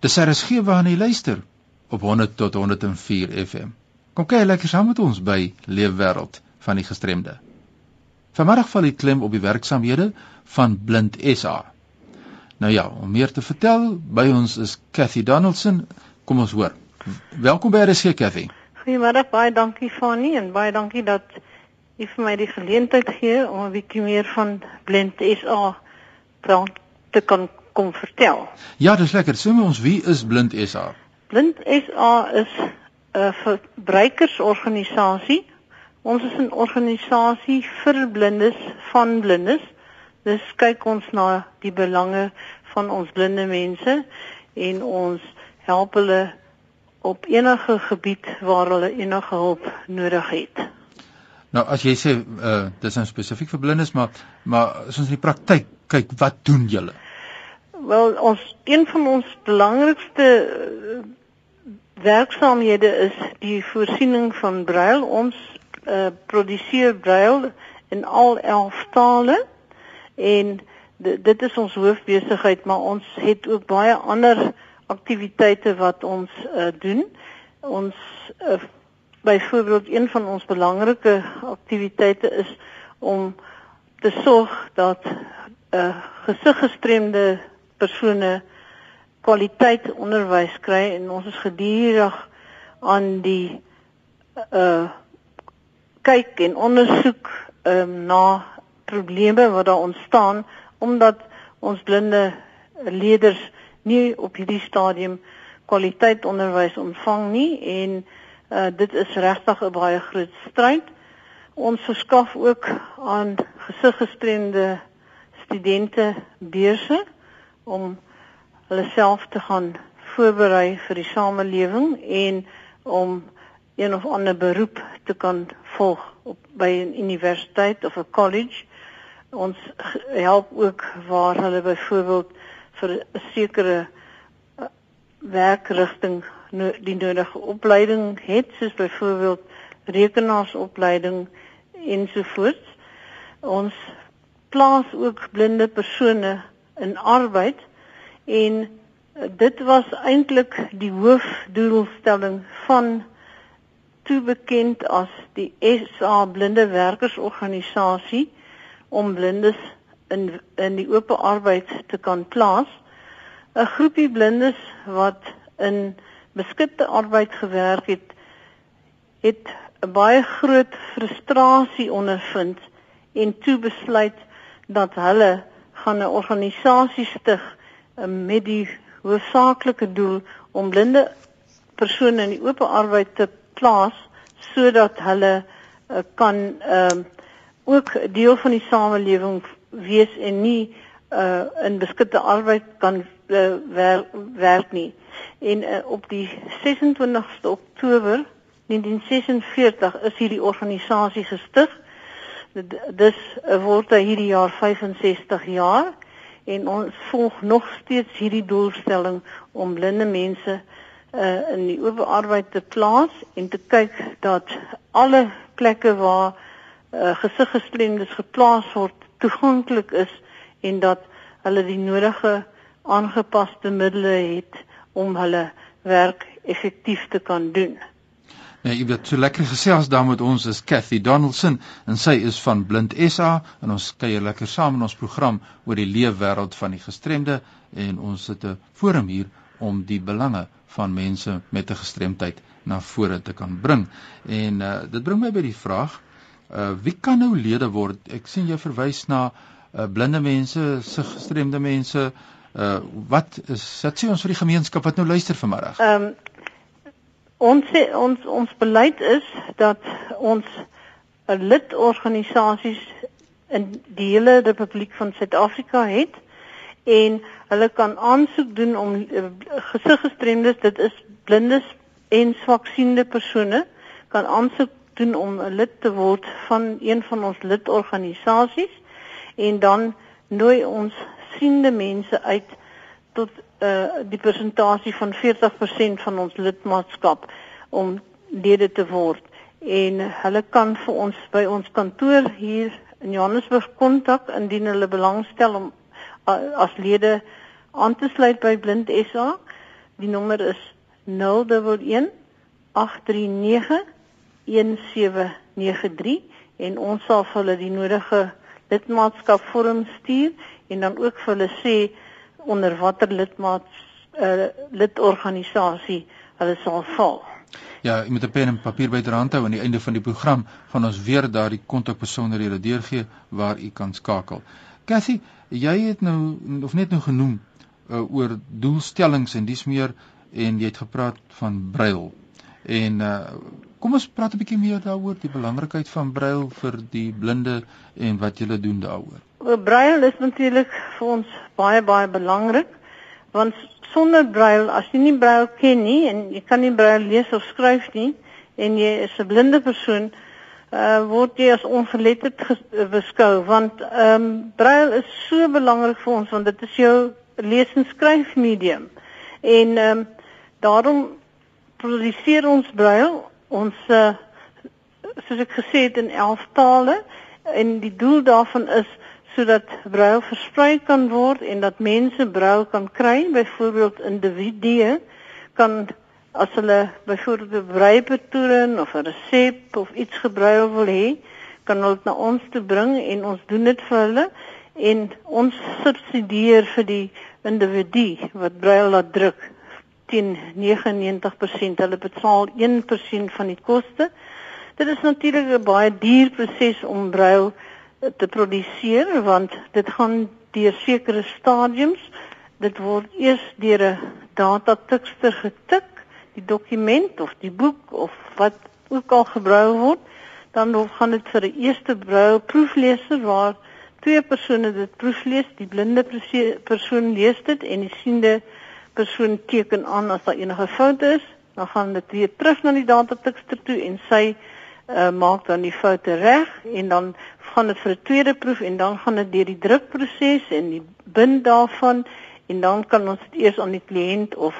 Dis RSG waarna jy luister op 100 tot 104 FM. Kom kyk lekker saam met ons by Leefwêreld van die gestremde. Vanmiddag val die klem op die werksamehede van Blind SA. Nou ja, om meer te vertel, by ons is Cathy Donaldson. Kom ons hoor. Welkom by RSG Cathy. Goeiemôre, baie dankie Fanny en baie dankie dat jy vir my die geleentheid gee om 'n bietjie meer van Blind SA te kan kom vertel. Ja, dis lekker. Sê my ons, wie is Blind SA? Blind SA is 'n verbruikersorganisasie. Ons is 'n organisasie vir blindes van blindes. Dis kyk ons na die belange van ons blinde mense en ons help hulle op enige gebied waar hulle enige hulp nodig het. Nou as jy sê uh dis nou spesifiek vir blindes maar maar as ons in die praktyk kyk wat doen julle? Wel ons een van ons belangrikste uh, werksaamhede is die voorsiening van brail. Ons uh, produseer brail in al 11 tale en dit is ons hoofbesigheid, maar ons het ook baie ander aktiwiteite wat ons uh, doen. Ons uh, byvoorbeeld een van ons belangrike aktiwiteite is om te sorg dat uh, gesiggestremde persone kwaliteit onderwys kry en ons is gedurig aan die uh kyk en ondersoek um, na probleme wat daar ontstaan omdat ons blinde leerders nie op hierdie stadium kwaliteit onderwys ontvang nie en uh dit is regtig 'n baie groot stryd. Ons verskaf ook aan gesiggestremde studente beurse om hulle self te gaan voorberei vir die samelewing en om een of ander beroep te kan volg op by 'n universiteit of 'n college. Ons help ook waar hulle byvoorbeeld vir 'n sekere uh, werkrigting die nodige opleiding het, soos byvoorbeeld rekenaarsopleiding ensovoorts. Ons plaas ook blinde persone in arbeid en eh, dit was eintlik die hoofdoelstelling van toe bekend as die SA Blinde Werkersorganisasie om blindes in in die oop arbeid te kan plaas. 'n Groepie blindes wat in beskikte arbeid gewerk het, het 'n baie groot frustrasie ondervind en toe besluit dat hulle gaan 'n organisasie stig uh, met die hoofsaaklike doel om blinde persone in die oop arbeid te plaas sodat hulle uh, kan uh, ook deel van die samelewing wees en nie uh, in beskikte arbeid kan uh, wer werk nie. En uh, op die 26ste Oktober 1946 is hierdie organisasie gestig dis word hierdie jaar 65 jaar en ons volg nog steeds hierdie doelstelling om blinde mense uh, in die oop arbeid te plaas en te kyk dat alle plekke waar uh, gesiggestremdes geplaas word toeganklik is en dat hulle die nodige aangepaste middele het om hulle werk effektief te kan doen. Ja, jy weet so lekker gesels daar met ons is Cathy Donaldson en sy is van Blind SA en ons kuier lekker saam in ons program oor die leefwêreld van die gestremde en ons sit 'n forum hier om die belange van mense met 'n gestremdheid na vore te kan bring. En uh, dit bring my by die vraag, uh, wie kan nou lede word? Ek sien jy verwys na uh, blinde mense, sig gestremde mense. Uh, wat is wat sê ons vir die gemeenskap wat nou luister vanmiddag? Ehm um, Ons ons ons beleid is dat ons 'n lidorganisasies in die hele Republiek van Suid-Afrika het en hulle kan aansoek doen om uh, gesiggestremdes, dit is blindes en swaksiende persone kan aansoek doen om 'n lid te word van een van ons lidorganisasies en dan nooi ons siende mense uit tot uh die persentasie van 40% van ons lidmaatskap om lede te word en hulle kan vir ons by ons kantoor hier in Johannesburg kontak indien hulle belangstel om uh, as lede aan te sluit by Blind SA. Die nommer is 011 839 1793 en ons sal vir hulle die nodige lidmaatskap vorm stuur en dan ook vir hulle sê onder watter lidmaats uh, lidorganisasie hulle sal val. Ja, jy moet 'n pen en papier byderhand hou aan die einde van die program gaan ons weer daardie kontakbesonderhede deurgee waar u kan skakel. Cassie, jy het nou of net nou genoem uh, oor doelstellings en dis meer en jy het gepraat van brail. En uh, kom ons praat 'n bietjie meer daaroor die belangrikheid van brail vir die blinde en wat julle doen daaroor. Brail is natuurlik vir ons baie baie belangrik want sonder brail as jy nie brail ken nie en jy kan nie brail lees of skryf nie en jy is 'n blinde persoon uh word jy as ongeletterd beskou want ehm um, brail is so belangrik vir ons want dit is jou lees en skryf medium en ehm um, daarom produseer ons brail ons uh, soos ek gesê het in 11 tale en die doel daarvan is sodat brail versprei kan word en dat mense brail kan kry, byvoorbeeld individue kan as hulle byvoorbeeld 'n breipatroon of 'n resep of iets gebruil wil hê, kan hulle dit na ons toe bring en ons doen dit vir hulle en ons subsidieer vir die individu wat brail laat druk teen 99% hulle betaal 1% van die koste. Dit is natuurlik 'n baie duur proses om brail te produseer want dit gaan deur sekere stadiums. Dit word eers deur 'n datatikster getik, die dokument of die boek of wat ook al gebruik word, dan gaan dit vir 'n eerste proefleser waar twee persone dit proeflees, die blinde persoon lees dit en die siende persoon teken aan as daar enige foute is, dan gaan dit weer terug na die datatikster toe en sy uh, maak dan die foute reg en dan gaan dit vir 'n tweede proef en dan gaan dit deur die drukproses en die bind daarvan en dan kan ons dit eers aan die kliënt of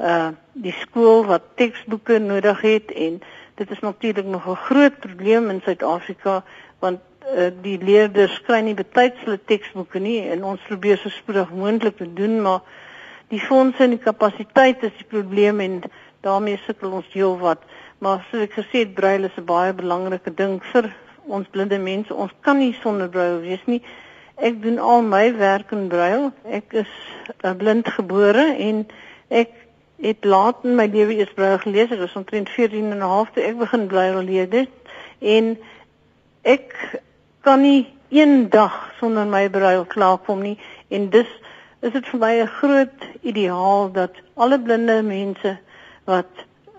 uh die skool wat teksboeke nodig het en dit is natuurlik nog 'n groot probleem in Suid-Afrika want uh, die leerders kry nie betyds hulle teksboeke nie en ons probeer so spoedig moontlik te doen maar die fondse en die kapasiteit is die probleem en daarmee sukkel ons heelwat maar soos ek gesê het braille is 'n baie belangrike ding vir ons blinde mense, ons kan nie sonder braille wees nie. Ek doen al my werk in braille. Ek is uh, blind gebore en ek het laat in my lewe eers braille gelees. Ek was omtrent 14 en 'n half toe ek begin braille lees en ek kan nie een dag sonder my braille klaarkom nie en dus is dit vir my 'n groot ideaal dat alle blinde mense wat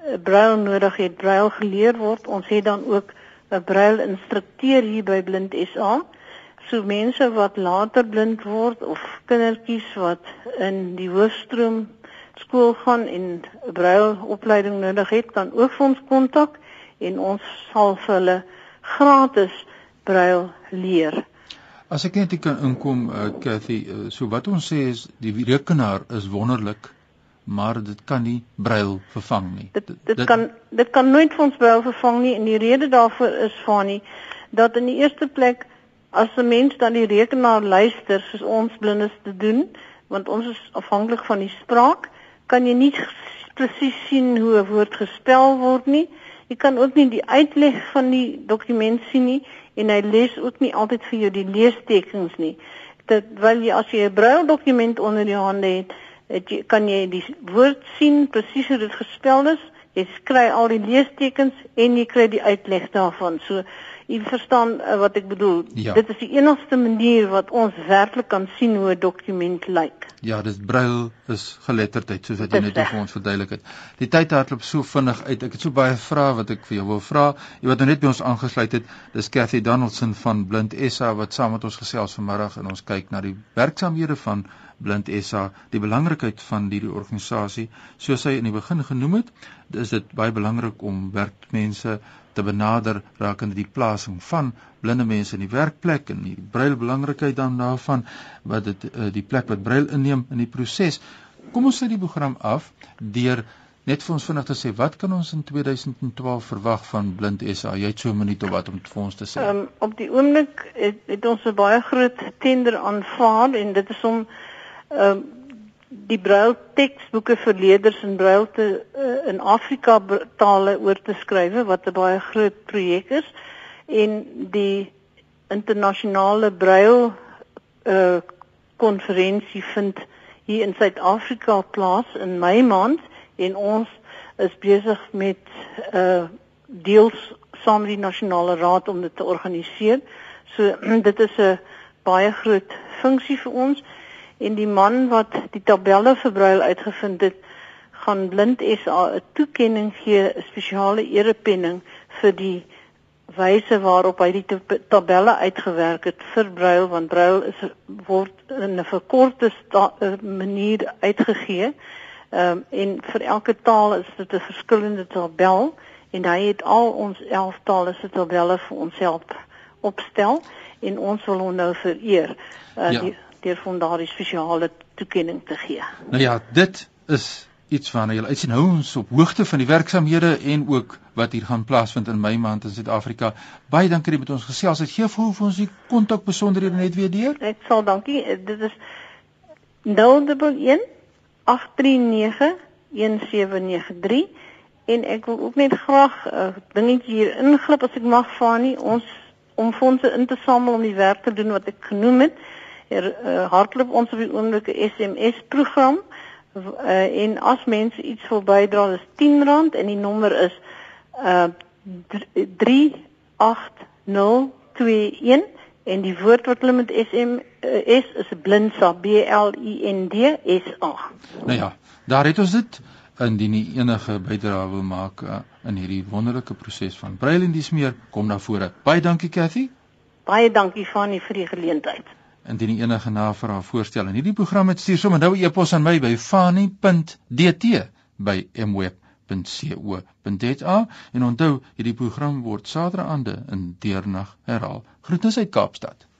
eh, braille nodig het, braille geleer word. Ons het dan ook 'n brail instrukteur hier by Blind SA. So mense wat later blind word of kindertjies wat in die hoofstroom skool gaan en 'n brail opleiding nodig het, kan ook vir ons kontak en ons sal vir hulle gratis brail leer. As ek net kan inkom, uh, Cathy, uh, so wat ons sê is die rekenaar is wonderlik maar dit kan nie brail vervang nie. Dit dit, dit kan dit kan nooit vir ons brail vervang nie en die rede daarvoor is van nie dat in die eerste plek as 'n mens dan die rekenaar luister soos ons blindes te doen, want ons is afhanklik van die spraak, kan jy nie presies sien hoe 'n woord gespel word nie. Jy kan ook nie die uitleg van die dokument sien nie en hy lees ook nie altyd vir jou die leestekens nie. Dit wil jy as jy 'n brail dokument onder die hande het, het jy kan jy die woord sien presies hoe dit gespel is. Jy kry al die leestekens en jy kry die uitleg daarvan. So jy verstaan uh, wat ek bedoel. Ja. Dit is die enigste manier wat ons werklik kan sien hoe 'n dokument lyk. Ja, dis brail is geletterdheid soos wat jy net vir ons verduidelik het. Die tyd hardloop so vinnig uit. Ek het so baie vrae wat ek vir jou wil vra. Jy wat nou net by ons aangesluit het, dis Cathy Donaldson van Blind SA wat saam met ons gesels vanmiddag en ons kyk na die werksamehede van Blind SA, die belangrikheid van hierdie organisasie, soos hy in die begin genoem het, is dit baie belangrik om werkmense te benader rakende die plasing van blinde mense in die werkplek en die brail belangrikheid dan daarvan wat dit uh, die plek wat brail inneem in die proses. Kom ons sit die program af deur net vir ons vinnig te sê wat kan ons in 2012 verwag van Blind SA? Jy het so 'n minuut of wat om vir ons te sê. Um, op die oomblik het, het ons 'n baie groot tender aanvaar en dit is om um, die braille teksboeke vir leerders in braille te uh, in Afrika tale oor te skryf wat 'n baie groot projek is. En die internasionale braille uh konferensie vind hier in Suid-Afrika plaas in Mei maand. En ons is besig met uh deels saam die nasionale raad om dit te organiseer. So dit is 'n baie groot funksie vir ons en die man wat die tabelle vir Braille uitgevind het, gaan Blind SA 'n toekenning gee, 'n spesiale erepenning vir die wyse waarop hy die tabelle uitgewerk het vir Braille want Braille is word in 'n verkorte manier uitgegee. Ehm um, en vir elke taal is dit 'n verskillende tabel en hy het al ons 11 tale se tabelle vir ons help opstel en ons wil hom nou vereer. Uh, ja. die, deur van daardie spesiale toekenning te gee. Nou ja, dit is iets waarna jy uitsien hou ons op hoogte van die werksamehede en ook wat hier gaan plaasvind in Mei maand in Suid-Afrika. Baie dankie dat jy met ons gesels het. Gee vir ons die kontak besonderhede net weer deur. Ek sal dankie. Dit is 011 839 1793 en ek wil ook net graag 'n uh, dingetjie hier inglip as ek mag van nie ons om fondse in te samel om die werk te doen wat ek genoem het er uh, hardloop ons op die oomblik 'n SMS program uh, en as mense iets wil bydra is R10 en die nommer is uh 38021 en die woord wat hulle met SMS is blinsa B L I N D S A. Nou ja, daar het ons dit indien jy enige bydrae wil maak uh, in hierdie wonderlike proses van Braille en dis meer kom na vore. Baie dankie Cathy. Baie dankie Fanny vir die geleentheid indien enige navrae voorstel. In hierdie program het stuur sommer nou 'n e-pos aan my by fani.dt by mweb.co.za en onthou hierdie program word saterdaande in deernag herhaal. Groetens uit Kaapstad